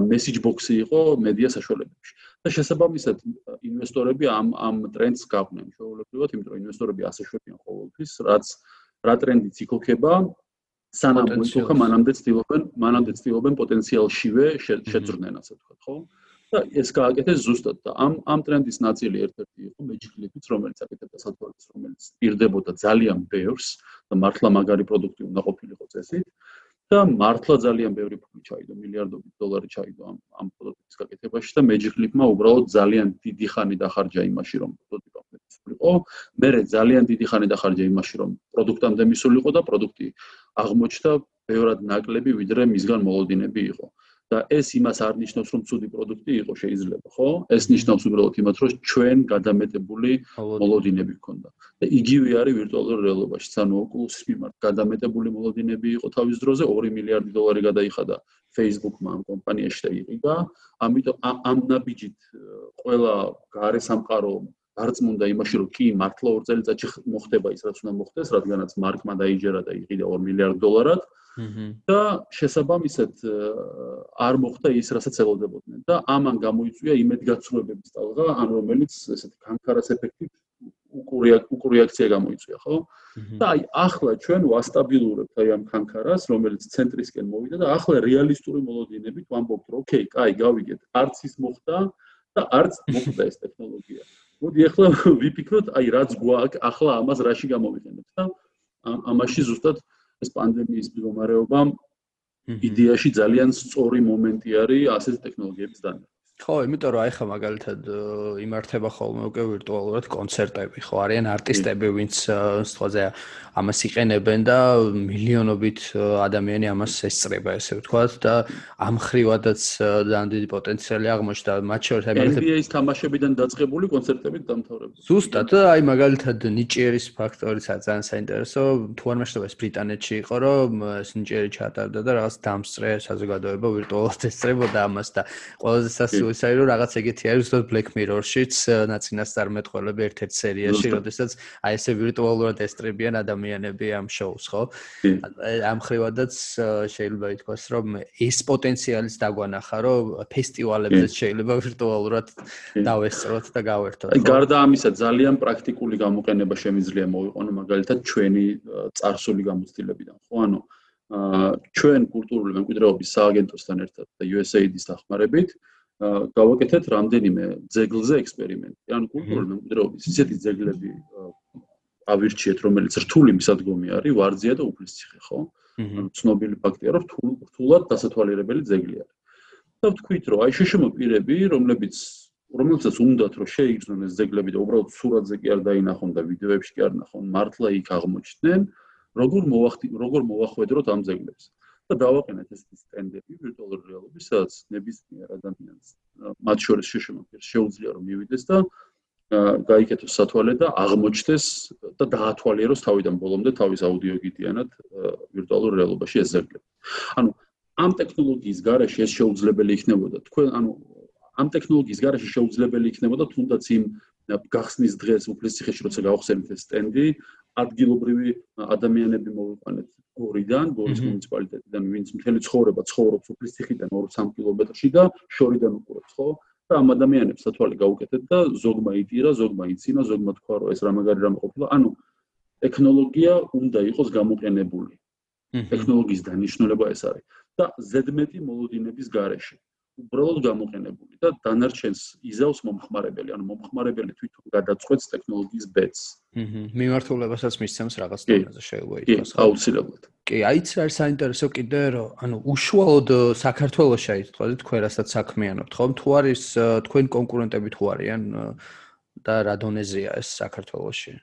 message box-ი იყო მედია საშუალებებში. და შესაბამისად ინვესტორები ამ ამ ტრენდს გაყვნენ შეუულებრივად, იმიტომ რომ ინვესტორები ასე შვებიან ყოველთვის, რაც რა ტრენდიც იქოქება, სანამ მოიქოქა მანამდე ცდილობენ მანამდე ცდილობენ პოტენციალშივე შეძრნენ ასე ვთქვათ ხო? და ეს გააკეთეს ზუსტად და ამ ამ ტრენდის ნაწილი ერთ-ერთი იყო მეჯიკლიფიც რომელიც აკეთებდა სათვალის რომელიც პირდებოდა ძალიან ბევრს და მართლა მაგარი პროდუქტი უნდა ყოფილიყო წესით. და მართლა ძალიან ბევრი ფული ჩაიდო, მილიარდობით დოლარი ჩაიდო ამ ამ პროდუქტის გაკეთებაში და Magic-მა უბრალოდ ძალიან დიდი ხანი დახარჯა იმაში, რომ პროდუქტამდე მისულიყო. მე ძალიან დიდი ხანი დახარჯა იმაში, რომ პროდუქტამდე მისულიყო და პროდუქტი აღმოჩნდა ბევრად ნაკლები, ვიდრე მისგან მოლოდინები იყო. და ეს იმას არ ნიშნავს, რომ ცუდი პროდუქტი იყო შეიძლება, ხო? ეს ნიშნავს უბრალოდ იმას, რომ ჩვენ გადამეტებული მოლოდინები გქონდა. და იგივე არის ვირტუალურ რეალობაში, ანუ Oculus-ის მიმართ გადამეტებული მოლოდინები იყო თავის დროზე 2 მილიარდი დოლარი გადაიხადა Facebook-მა ამ კომპანიაში და იყიდა. ამიტომ ამ ნაბიჯით ყველა გარე სამყარო არწმუნდა იმაში, რომ კი მართლა 2 წელიწადში მოხდება ის, რაც უნდა მოხდეს, რადგანაც მარკმა დაიჯერა და იყიდა 2 მილიარდ დოლარად. და შესაბამისად არ მოხდა ის, რასაც ელოდებოდნენ და ამან გამოიწვია იმედგაცრუებების ტალღა, ან რომელიც ესეთი კანკარას ეფექტით უკურიაქცია გამოიწვია, ხო? და აი ახლა ჩვენ ვასტაბილურებთ აი ამ კანკარას, რომელიც ცენტრისკენ მოვიდა და ახლა რეალისტური მოლოდინებით ვამბობთ, რომ ოკეი, კაი, გავიგეთ, არც ის მოხდა და არც მოხდა ეს ტექნოლოგია. მოდი ახლა ვიფიქროთ, აი რაც გვაქვს, ახლა ამას რაში გამოვიყენებთ და ამაში ზუსტად ეს პანდემიის მდგომარეობა იდეაში ძალიან სწორი მომენტი არის ასეთ ტექნოლოგიების დანერგვა. ხო, იმიტომ რომ აი ხა მაგალითად იმართება ხოლმე უკვე ვირტუალურად კონცერტები, ხო, არიან არტისტები, ვინც სწორზე ამას იყენებენ და მილიონობით ადამიანი ამას ესწრება, ესე ვთქვათ და ამ ხრივადაც ძალიან დიდი პოტენციალი აღმოჩნდა. მათ შორის აი მაგალითად NBA-ის თამაშებიდან დაწყებული კონცერტებით დამთავრებული. ზუსტად, აი მაგალითად ნიჭიერის ფაქტორიცაა ძალიან საინტერესო, თუ არ მეშობა ეს ბრიტანეთში იყო, რომ ეს ნიჭიერი ჩატარდა და რაღაც დამსწრე საზოგადოება ვირტუალურად ესწრებოდა ამას და ყველაზე სასი ის არის რომ რაღაც ეგეთი არის უბრალოდ Black Mirror-შიც ნაცინას წარმეთყოლები ერთ-ერთ სერიაში, როდესაც აი ესე ვირტუალურად ესტრებიან ადამიანები ამ შოუს, ხო? ამ ხრივადაც შეიძლება ითქვას, რომ ეს პოტენციალის დაგვანახა, რომ ფესტივალებზეც შეიძლება ვირტუალურად დავესწროთ და გავერთოთ. აი გარდა ამისა, ძალიან პრაქტიკული გამოყენება შემიძლია მოვიყო, მაგალითად ჩვენი წარსული გამოცდილებიდან, ხო? ანუ აა ჩვენ კულტურული მემკვიდრეობის სააგენტოსთან ერთად და USAID-ის დახმარებით გავაკეთეთ რამდენიმე ძეგლზე ექსპერიმენტი. ანუ კულტურული მემკვიდრეობის ისეთი ძეგლები ავირჩიეთ, რომელიც რთული მისადგომი არის, ვარძია და უფლისციხე, ხო? ანუ ცნობილი ფაქტია, რომ რთულ რთულად დასათვალიერებელი ძეგლი არის. და ვთქვით, რომ აი შეშმო პირები, რომლებიც რომელსაც უნდათ რომ შეიგრძნონ ეს ძეგლები და უბრალოდ სურათზე კი არ დაინახონ და ვიდეოებში კი არ ნახონ, მართლა იქ აღმოჩნდნენ, როგორ მოვახდი, როგორ მოვახვედროთ ამ ძეგლებს. და დავაყენეთ ეს სტენდები ვირტუალური რეალობის, სადაც ნებისმიერ ადამიანს მათ შორის შეშმოქმნეს შეუძლია რომ მივიდეს და გაიკეთოს სათვალე და აღმოჩნდეს და დაათვალიეროს თავიდან ბოლომდე თავის აუდიო გიდიანად ვირტუალურ რეალობაში ეს ზერგლები. ანუ ამ ტექნოლოგიის გარეშე ეს შეუძლებელი იქნებოდა. თქვენ ანუ ამ ტექნოლოგიის გარეშე შეუძლებელი იქნებოდა თუნდაც იმ გახსნის დღეს უფლის ციხეში როცა გავხსენეთ ეს სტენდი, ადგილობრივი ადამიანები მოვიყვანეთ გორიდან, გორის მუნიციპალიტეტიდან, ვინც მთელი ცხოვრება ცხოვრობს უფლის ციხიდან 2-3 კილომეტრში და შორიდან უყურებს, ხო? და ამ ადამიანებს სათვალე გაუკეთეთ და ზოგმა იტირა, ზოგმა იცინა, ზოგმა თქვა რომ ეს რა მაგარი რამე ყოფილა. ანუ ტექნოლოგია უნდა იყოს გამოყენებული. ტექნოლოგიის დანიშნულება ეს არის და ზედმეტი მოლოდინების გარეშე. უბრალოდ გამოყენებული და დანარჩენს იზავს მომხმარებელი, ანუ მომხმარებელი თვითონ გადაწყვეტს ტექნოლოგიის ბედს. აჰა. მიმართულებასაც მისცემს რაღაც დონეზე შეიძლება ითქვას. კი, აუცილებლად. კი, აიც არის საინტერესო კიდე რომ ანუ უშუალოდ საქართველოსში აი თქვა თქვენ რასაც საქმიანობთ, ხომ? თუ არის თქვენ კონკურენტები თუ არიან და რა დონეზეა ეს საქართველოსში?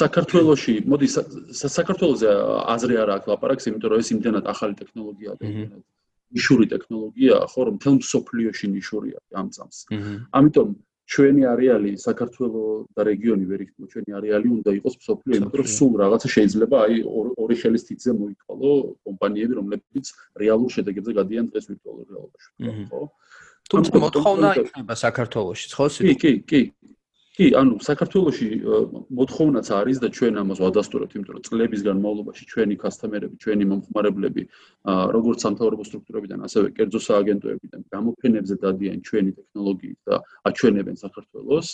საქართველოსში, მოდი საქართველოსზე აზრი არ აქვს ლაპარაკს, იმიტომ რომ ეს იმდენად ახალი ტექნოლოგიაა და იმდენად ნიშური ტექნოლოგიაა, ხო, რომ თელ მსოფლიოში ნიშურია ამ წამს. ამიტომ ჩვენი არეალი საქართველოს და რეგიონი ვერ იქნება, ჩვენი არეალი უნდა იყოს მსოფლიო, იმიტომ რომ სულ რაღაცა შეიძლება აი ორი ხელის თითზე მოითვალო კომპანიები, რომლებიც რეალურ შედეგებზე გადიან დღეს ვირტუალურ რეალობაში, ხო? თუმცა მოთხოვნა იქნება საქართველოსში, ხო? კი, კი, კი. კი, ანუ საქართველოში მოთხოვნაც არის და ჩვენ ამას ვადასტურებთ, იმიტომ რომ წლების განმავლობაში ჩვენი კასტომერები, ჩვენი მომხმარებლები, როგორც სამთავრობო სტრუქტურებიდან, ასევე კერძო სააგენტოებიდან გამოფენებზე დადიან ჩვენი ტექნოლოგიით და აჩვენებენ საქართველოს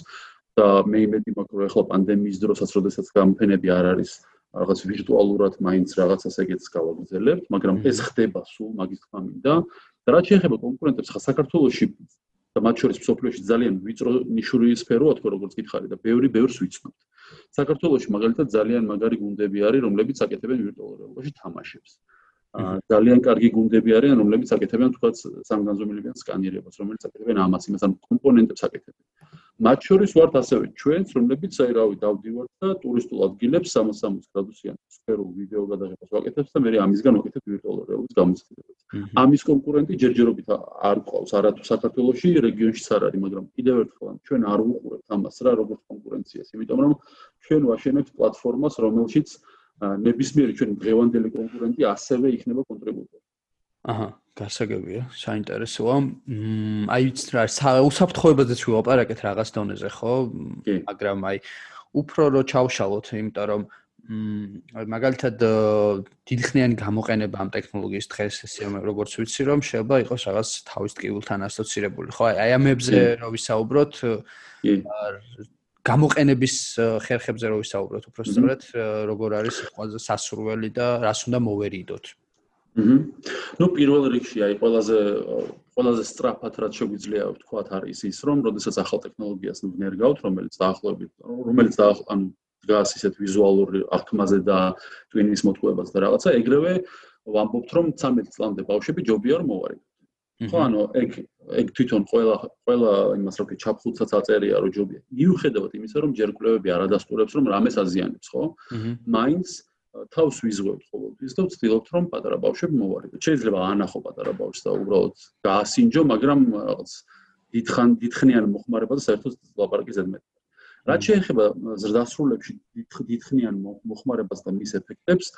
და მე იმედი მაქვს, რომ ახლა პანდემიის დროსაც, როდესაც გამოფენები არ არის რაღაც ვირტუალურად მაინც რაღაცას ეგეთს გავაგრძელებთ, მაგრამ ეს ხდება სულ მაგის თქმა მინდა. და რაც შეეხება კონკურენტებს, ხა საქართველოში და მათ შორის მსოფლიოში ძალიან ვიწრო ნიშური სფეროა თქო როგორც გითხარი და ბევრი ბევრს ვიცნობთ. საქართველოში მაგალითად ძალიან მაგარი გუნდები არის, რომლებიც აკეთებენ ვირტუალურ რეალობაში თამაშებს. აა ძალიან კარგი გუნდები არიან, რომლებიც აკეთებენ თქვა სამგანზომილებიან სკანირებას, რომელიც აკეთებენ ამას, იმას ან კომპონენტებს აკეთებენ. მათ შორის ვართ ასევე ჩვენც, რომლებიც აი რავი დავდივართ და ტურისტულ ადგილებს 360 გრადუსიან სფერულ ვიდეო გადაღებას ვაკეთებთ და მე ამისგან ვაკეთებ ვირტუალურ რეალობის გამოცდილებას. ამის კონკურენტი ჯერჯერობით არ ყავს, არათუ საქართველოსში, რეგიონშიც არ არის, მაგრამ კიდევ ერთხელ ჩვენ არ ვუყურებთ ამას რა როგორც კონკურენციას, იმიტომ რომ ჩვენ ვაშენებთ პლატფორმას, რომელშიც ნებისმიერი ჩვენი დღევანდელი კონკურენტი ასევე იქნება კონტრიბუტორი. აჰა, გასაგებია, საინტერესოა. მმ, აი ვიცით რა, უსაფრთხოებაზეც ვიყარაკეთ რაღაც დონეზე, ხო? მაგრამ აი უფრო რო ჩავშალოთ, იმიტომ რომ მმ, მაგალითად დიდხნიანი გამოყენება ამ ტექნოლოგიის დღეს ესე როგორც ვიცი რომ შეიძლება იყოს რაღაც თავის ტკივილთან ასოცირებული, ხო? აი ამებზე რო ვისაუბროთ, გამოყენების ხერხებზე რო ვისაუბროთ, უფრო სწორად, როგორ არის ყველაზე სასურველი და რას უნდა მოვერიდოთ? აჰა. ну პირველ რიგში აი ყველაზე ყველაზე სწრაფად რაც შეგვიძლია ვთქვათ არის ის რომ როდესაც ახალ ტექნოლოგიას ვნერგავთ რომელიც დაახლოებით რომელიც ანუ დგას ისეთ ვიზუალური აღქმაზე და ტვინის მოთხოვებას და რაღაცა ეგრევე ვამბობთ რომ 13 წლამდე ბავშვები ჯობია რომ მოვარიდოთ. ხო ანუ ეგ ეგ თვითონ ყველა ყველა იმას როქე ჩაფხუცაც აწერია რომ ჯობია. მიუხედავად იმისა რომ ჯერ კვლევები არ ადასტურებს რომ რამეს აზიანებს, ხო? მაინც თავს ვიზღვევთ ყოველთვის და ვცდილობთ რომ პატარა ბავშვები მოვარიდოთ. შეიძლება ანახო პატარა ბავშვს და უბრალოდ გაასინჯო, მაგრამ რაღაც დიდხან დიდხნიან მოხმარებას საერთოდ ლაპარაკი ზედმეტი. რაც შეეხება ზრდასრულებში დიდხნიან მოხმარებას და მის ეფექტებს,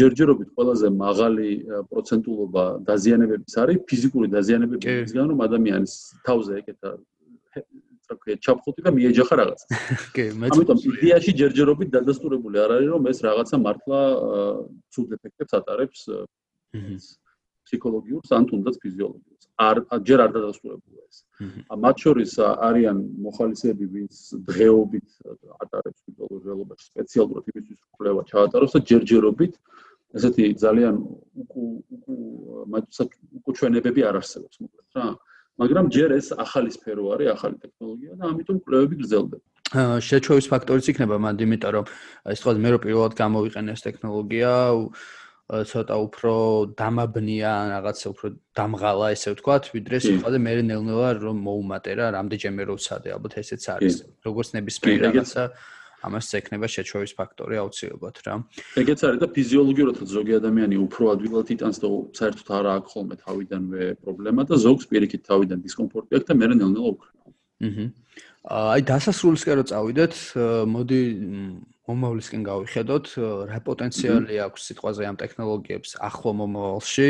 ჯერჯერობით ყველაზე მაღალი პროცენტულობა დაზიანებების არის ფიზიკური დაზიანებებისგან, რომ ადამიანის თავზე ეკეთა თქვი ჩაფხუტი და მიეჯახა რაღაცა. კი, მეც. ამიტომ იდეაში ჯერჯერობით დადასტურებული არ არის რომ ეს რაღაცა მართლა ცუდ ეფექტებს ატარებს ფსიქოლოგიურს ან თუნდაც ფიზიოლოგიურს. არ ჯერ არ დადასტურებულა ეს. მათ შორის არიან მოხალისეები, ვინც დღეობით ატარებს ფიზიოლოგიურ რეალობაში სპეციალურად იმისთვის კვლევა ჩაატაროს და ჯერჯერობით ესეთი ძალიან უკუ უკუ მაგისა უკუჩვენებები არ არსებობს მოკლედ რა. მაგრამ ჯერ ეს ახალი სფერო არის, ახალი ტექნოლოგია და ამიტომ კვლევები გრძელდება. შეჩოვის ფაქტორიც იქნება მანდ, იმიტომ რომ ეს თქვა მე რო პირველად გამოვიყენე ეს ტექნოლოგია, ცოტა უფრო დამაბნია, რაღაცა უფრო დამღალა, ესე ვთქვათ, ვიდრე სიტყვაზე მე ნელ-ნელა რომ მოუმატე რა, რამდენჯერმე რო ვცადე, ალბათ ესეც არის. როგორც ნებისმიერ რაღაცა ამას წექნება შეჩოვის ფაქტორი აუცილებლად რა. ეგეც არის და ფიზიოლოგიურად ზოგი ადამიანი უფრო ადვილად იტანს და საერთოდ არ აქვს ხოლმე თავიდანვე პრობლემა და ზოგს პირიქით თავიდან დისკომფორტი აქვს და მე ნელ-ნელა უკრა. აჰა. აი დასასრულისკენ რო წავიდეთ, მოდი მომავლისკენ გავიხედოთ, რა პოტენციალი აქვს სიტყვაზე ამ ტექნოლოგიებს ახლო მომავალში,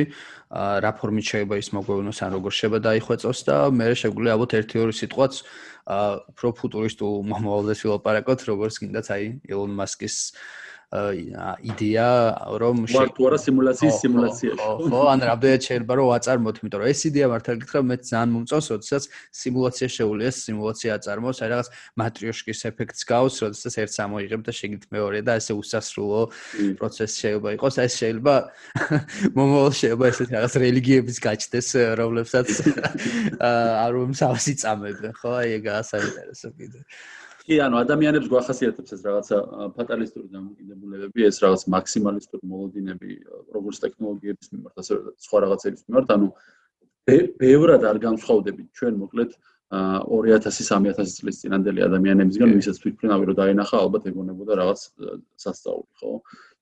რა ფორმით შეიძლება ის მოგვევნოს ან როგორ შეიძლება დაიხვეწოს და მე შეგვიძლია ალბათ ერთი-ორი სიტყვაც უფრო ფუტურისტულ მომავალზე ვილაპარაკოთ, როგორც კიდაც აი ილონ მასკის იდეა რომ ვარ თუ არა სიმულაციის სიმულაციაში ხო ან რამდენად შეიძლება რომ აწარმოოთ იმიტომ რომ ეს იდეა მართალი გითხრა მე ძალიან მომწონს როდესაც სიმულაცია შეუძლია სიმულაცია აწარმოოს აი რაღაც მატრიოშკის ეფექტს გავს როდესაც ერთს ამოიღებ და შეგით მეორე და ესე უსასრულო პროცესი შეიძლება იყოს. ეს შეიძლება მომავალ შეიძლება ესეთ რაღაც რელიგიების გაჩნდეს რომლებსაც არ უმსავსი წამებენ ხო? აი ეგაა საინტერესო კიდე კი, ანუ ადამიანებს გვახასიათებს ეს რაღაცა ფატალისტური დამოკიდებულებები, ეს რაღაც მაქსიმალისტური მოლოდინები, როგორც ტექნოლოგიების მიმართ, ასე სხვა რაღაცების მიმართ, ანუ ბევრად არ განსხვავდებით ჩვენ მოკლედ 2000-3000 წლის წინანდელი ადამიანებისგან, ვისაც თვითფრინავი რო დაინახა, ალბათ ეგონებოდა რაღაც სასწაული, ხო?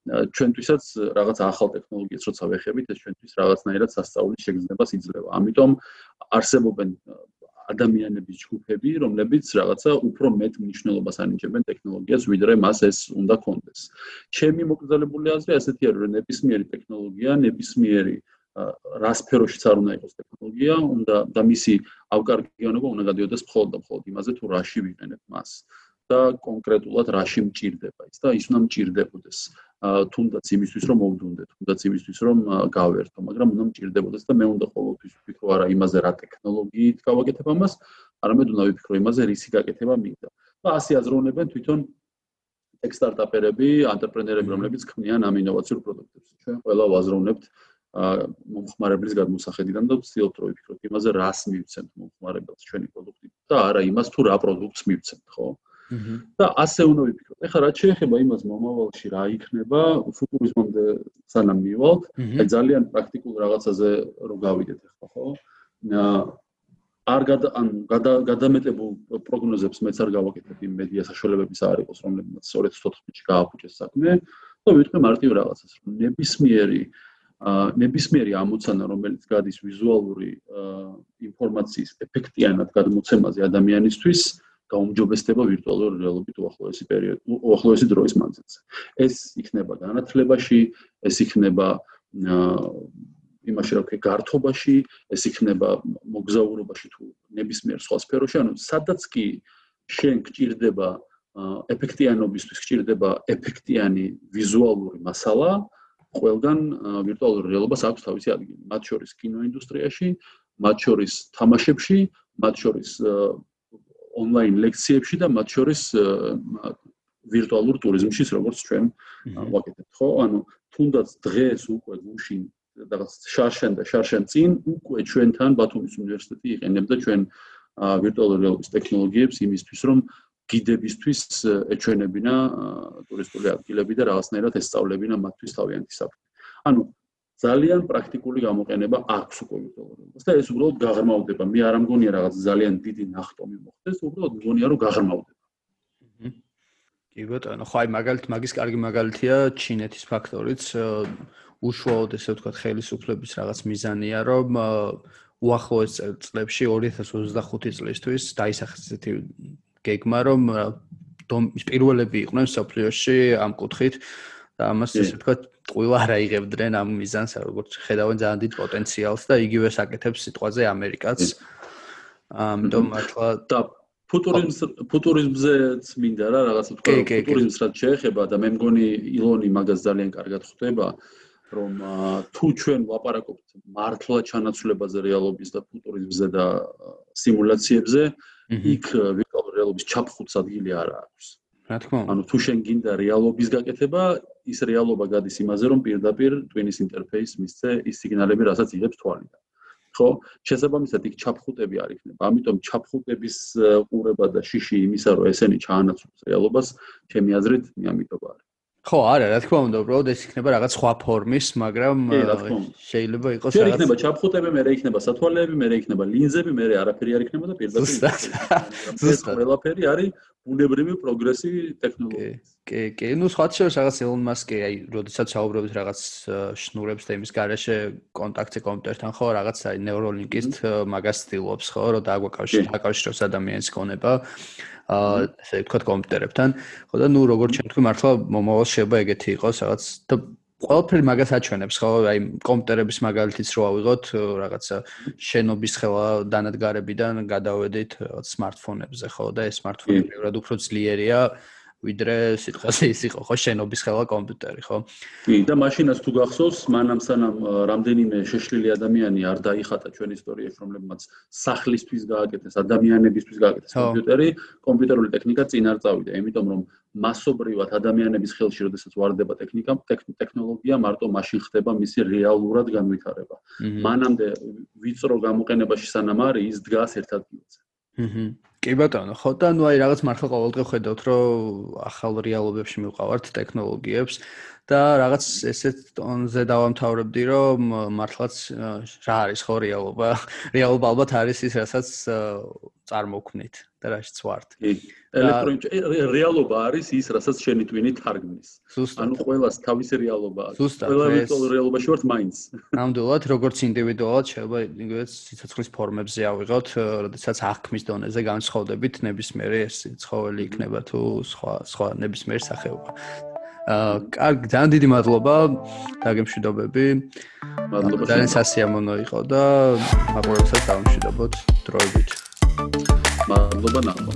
ჩვენთვისაც რაღაც ახალ ტექნოლოგიას როცა ვეხებით, ეს ჩვენთვის რაღაცნაირად სასწაულის შეგრძნებას იძლევა. ამიტომ არსებობენ ადამიანების ჯგუფები, რომლებიც რაღაცა უფრო მეტ მნიშვნელობას ანიჭებენ ტექნოლოგიას, ვიდრე მას ეს უნდა კონდეს. ჩემი მოკრძალებული აზრი ასეთი არის, რომ ნებისმიერი ტექნოლოგია, ნებისმიერი რა სფეროშიც არ უნდა იყოს ტექნოლოგია, უნდა და მისი ავკარგიანობა უნდა გადიოდეს მხოლოდ და მხოლოდ იმაზე, თუ რაში ვიყენებ მას და კონკრეტულად რაში მჭირდება ის და ის უნდა მჭირდებოდეს. თუნდაც იმისთვის რომ მოვდუნდეთ, თუნდაც იმისთვის რომ გავერთო, მაგრამ უნდა მჭირდებოდეს და მე უნდა ყოველთვის ვფიქრო არა იმაზე რა ტექნოლოგიით გავაკეთებ ამას, არამედ უნდა ვიფიქრო იმაზე რისი გაკეთება მინდა. და ასე აზროვნებენ თვითონ ტექსტარტაპერები, ანტრეპრენერები, რომლებიც ქმნიან ამ ინოვაციურ პროდუქტებს. ჩვენ ყველა ვაზროვნებთ მომხმარებლის გადმოსახედიდან და ვცდილობთ რომ ვიფიქროთ იმაზე რას მივცემთ მომხმარებელს ჩვენი პროდუქტით და არა იმას თუ რა პროდუქტს მივცემთ, ხო? და ასე უნდა ვიფიქროთ. ეხლა რაც შეეხება იმას მომავალში რა იქნება, ფუტურიზმამდე სანამ მივალთ, აი ძალიან პრაქტიკულ რაღაცაზე რო გავიდეთ ახლა, ხო? არ გადა ან გადამეტებულ პროგნოზებს მეც არ გავაკეთებ იმ მედია საშუალებების არ იყოს რომლებიც 2014 წელს გააფუჭეს საქმე და ვიტყვი მარტივ რაღაცას რომ ნებისმიერი ნებისმიერი ამოცანა რომელიც გადის ვიზუალური ინფორმაციის ეფექტიანად გადმოცემაზე ადამიანისთვის გაუმჯობესდება ვირტუალური რეალობით უახლოესი პერიოდი უახლოესი დროის მანძილზე. ეს იქნება განათლებაში ეს იქნება იმაში რა ვქე გართობაში ეს იქნება მოგზაურობაში თუ ნებისმიერ სხვა სფეროში. ანუ სადაც კი შენ გჭირდება ეფექტიანობისთვის გჭირდება ეფექტიანი ვიზუალური მასალა ყველგან ვირტუალური რეალობას აქვს თავისი ადგილი. მათ შორის კინოინდუსტრიაში მათ შორის თამაშებში მათ შორის ონლაინ ლექციებში და მათ შორის ვირტუალურ ტურიზმში როგორც ჩვენ ვაკეთებთ ხო ანუ თუნდაც დღეს უკვე გუშინ რაღაც შარშენ და შარშენ წინ უკვე ჩვენთან ბათუმის უნივერსიტეტი იყენებდა ჩვენ ვირტუალური რეალობის ტექნოლოგიებს იმისთვის რომ გიდებისთვის ეჩვენებინა ტურისტული ადგილები და რაღაცნაირად ესწავლებინა მათთვის თავიანთი საფრთხე. ანუ ძალიან პრაქტიკული გამოყენება აქვს უკვე რეალობას და ეს უბრალოდ გაღრმავდება. მე არ ამგონია რაღაც ძალიან დიდი ნახტომი მოხდეს, უბრალოდ მგონია რომ გაღრმავდება. კი ბატონო, ხო აი მაგალით მაგის კარგი მაგალითია ჩინეთის ფაქტორიც უშუალოდ ესე ვთქვათ ხელისუფლების რაღაც მიზანია რომ უახლოეს წლებში 2025 წლისთვის დაისახეს ესეთი გეგმა რომ დომის პირველები იყვნენ სოფლიოში ამ კუთხით და ამას ესე ვთქვათ ყველა არ აიღებდნენ ამ მიზანს როგორც ხედავენ ძალიან დიდ პოტენციალს და იგივე საკეთებს სიტყვაზე ამერიკაც. ამიტომ მართლა და ფუტურიზმს ფუტურიზმზეც მინდა რა რაღაცა თქვა ფუტურიზმს რაც შეეხება და მე მგონი ილონი მაგას ძალიან კარგად ხვდება რომ თუ ჩვენ ვაპარაკობთ მართლა ჩანაცვლებაზე რეალობის და ფუტურიზმზე და სიმულაციებზე იქ ვირტუალური რეალობის ჩაფხუტს ადგილი არ აქვს რა თქმა უნდა ანუ თუ შენ გინდა რეალობის გაკეთება ის რეალობა გადის იმაზე რომ პირდაპირ ტვინის ინტერფეის მისცე ის სიგნალები რასაც იღებს თვალიდან ხო? შესაბამისად იქ ჩაფხუტები არ იქნება. ამიტომ ჩაფხუტების ყურება და შიში იმისა, რომ ესენი ჩაანაცვლოს რეალობას, ჩემი აზრით, მიამიტობა არის. ხო, არა, რა თქმა უნდა, უბრალოდ ეს იქნება რაღაც სხვა ფორმის, მაგრამ შეიძლება იყოს რაღაც. შეიძლება იქნება ჩაფხუტები, მე იქნება სათვალეები, მე იქნება ლინზები, მე არაფერი არ იქნება და პირდაპირ. ზუსტად. ზუსტად. ყველაფერი არის ბუნებრივი პროგრესი ტექნოლოგიის. კი, კი, ну, სხვა შორის რაღაც ელონ მასკი, აი, როდესაც საუბრობთ რაღაც შნურებს და იმის garaშე კონტაქტზე კომპიუტერთან, ხო, რაღაც აი ნეუროლინკის მაგას ცდილობს, ხო, რომ დააგვაკავშიროს ადამიანის ქონება. აა ესე ვთქვათ კომპიუტერებთან. ხო და ნუ როგორც ჩვენ თქვი მართლა მომავალ შეიძლება ეგეთი იყოს რაღაც და ყველაფერი მაგას აჩვენებს ხო აი კომპიუტერების მაგალითიც რო ავიღოთ რაღაცა შენობის ხელა დანადგარებიდან გადავედით რაღაც smartphone-ებზე ხო და ეს smartphone-ები უფრო უფრო ძლიერია ვიდრე სიტყვაზე ის იყო ხო შენობის ხელა კომპიუტერი ხო? კი და მაშინაც თუ გახსოვს მანამ სანამ რამდენიმე შეშლილი ადამიანი არ დაიხატა ჩვენ ისტორიაში რომლებმაც სახლისთვის გააკეთეს ადამიანებისთვის გააკეთეს კომპიუტერი კომპიუტერული ტექნიკა წინ არ წავიდა. იმიტომ რომ მასობრივად ადამიანების ხელში როდესაც ვარდება ტექნიკა ტექნოლოგია მარტო მაშინ ხდება მისი რეალურად განვითარება. მანამდე ვიწრო გამოყენებაში სანამ არის ის დგას ერთ ადგილზე აჰა კი ბატონო, ხო და ნუ აი რაღაც მართლა ყოველდღე ხედავთ, რომ ახალ რეალობებში მივყავართ ტექნოლოგიებს და რაღაც ესეთ ტონზე დავამთავრებდი, რომ მართლაც რა არის ხო რეალობა? რეალობა ალბათ არის ის, რასაც წარმოქმნით და რაშიც ვართ. კი. ელექტრონული რეალობა არის ის, რასაც შენი ტვინი თარგმნის. ანუ ყოველას თავისი რეალობა აქვს. ყველა ვირტუალურ რეალობაში ვართ მაინც. ნამდვილად, როგორც ინდივიდუალად შეიძლება იგივე სიცოცხლის ფორმებზე ავიღოთ, როდესაც აღქმის დონეზე განსხვავდებით ნებისმიერი ეს ცხოველი იქნება თუ სხვა სხვა ნებისმიერი სახეობა. კარგი, ძალიან დიდი მადლობა დაგემშვიდობები. მადლობა. ძალიან სასიამოვნო იყო და აპრობებსაც დავამშვიდობოთ დროებით. მადლობა ნახო.